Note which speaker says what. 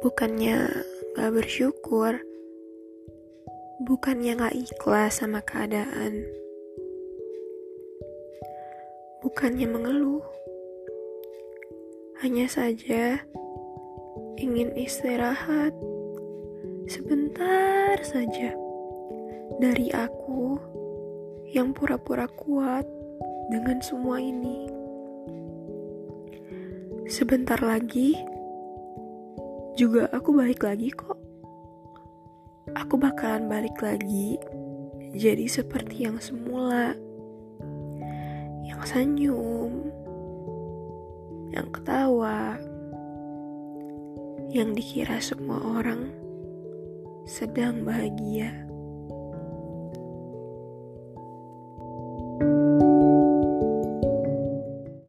Speaker 1: Bukannya gak bersyukur, bukannya gak ikhlas sama keadaan, bukannya mengeluh, hanya saja ingin istirahat sebentar saja. Dari aku yang pura-pura kuat dengan semua ini. Sebentar lagi juga aku balik lagi kok. Aku bakalan balik lagi jadi seperti yang semula. Yang senyum, yang ketawa, yang dikira semua orang sedang bahagia.